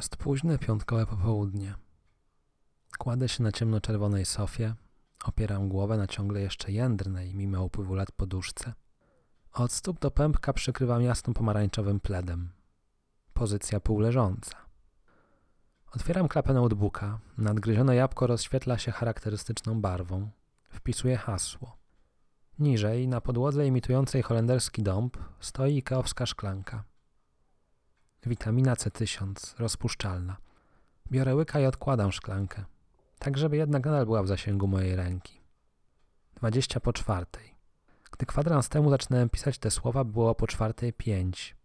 Jest późne piątkowe popołudnie. Kładę się na ciemnoczerwonej sofie, opieram głowę na ciągle jeszcze jędrnej, mimo upływu lat poduszce. Od stóp do pępka przykrywam jasno pomarańczowym pledem. Pozycja półleżąca. Otwieram klapę notebooka. Nadgryzione jabłko rozświetla się charakterystyczną barwą. Wpisuję hasło. Niżej, na podłodze imitującej holenderski dąb, stoi ikeowska szklanka. Witamina C1000, rozpuszczalna. Biorę łyka i odkładam szklankę, tak żeby jednak nadal była w zasięgu mojej ręki. 20 po czwartej. Gdy kwadrans temu zaczynałem pisać te słowa, było po czwartej pięć.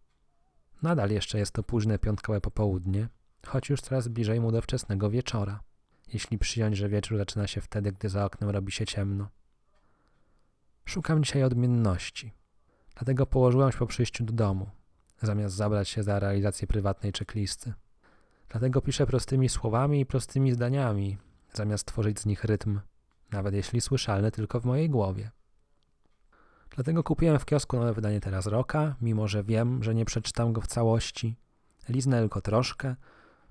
Nadal jeszcze jest to późne piątkowe popołudnie, choć już coraz bliżej mu do wczesnego wieczora, jeśli przyjąć, że wieczór zaczyna się wtedy, gdy za oknem robi się ciemno. Szukam dzisiaj odmienności, dlatego położyłem się po przyjściu do domu, zamiast zabrać się za realizację prywatnej checklisty. Dlatego piszę prostymi słowami i prostymi zdaniami, zamiast tworzyć z nich rytm, nawet jeśli słyszalny tylko w mojej głowie. Dlatego kupiłem w kiosku nowe wydanie teraz Roka, mimo że wiem, że nie przeczytam go w całości. Liznę tylko troszkę,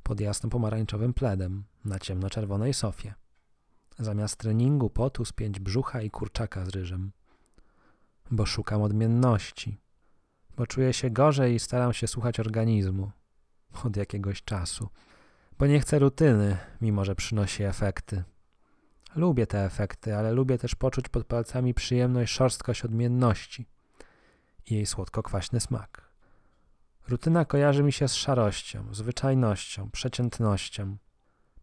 pod jasno-pomarańczowym pledem, na ciemno-czerwonej sofie. Zamiast treningu potu spięć brzucha i kurczaka z ryżem. Bo szukam odmienności. Bo czuję się gorzej i staram się słuchać organizmu. Od jakiegoś czasu. Bo nie chcę rutyny, mimo że przynosi efekty. Lubię te efekty, ale lubię też poczuć pod palcami przyjemność, szorstkość odmienności i jej słodko-kwaśny smak. Rutyna kojarzy mi się z szarością, zwyczajnością, przeciętnością.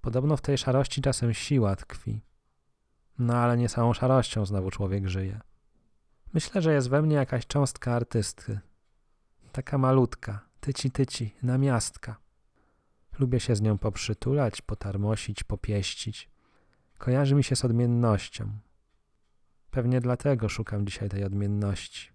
Podobno w tej szarości czasem siła tkwi. No ale nie samą szarością znowu człowiek żyje. Myślę, że jest we mnie jakaś cząstka artystki. Taka malutka, tyci tyci, namiastka. Lubię się z nią poprzytulać, potarmosić, popieścić. Kojarzy mi się z odmiennością. Pewnie dlatego szukam dzisiaj tej odmienności.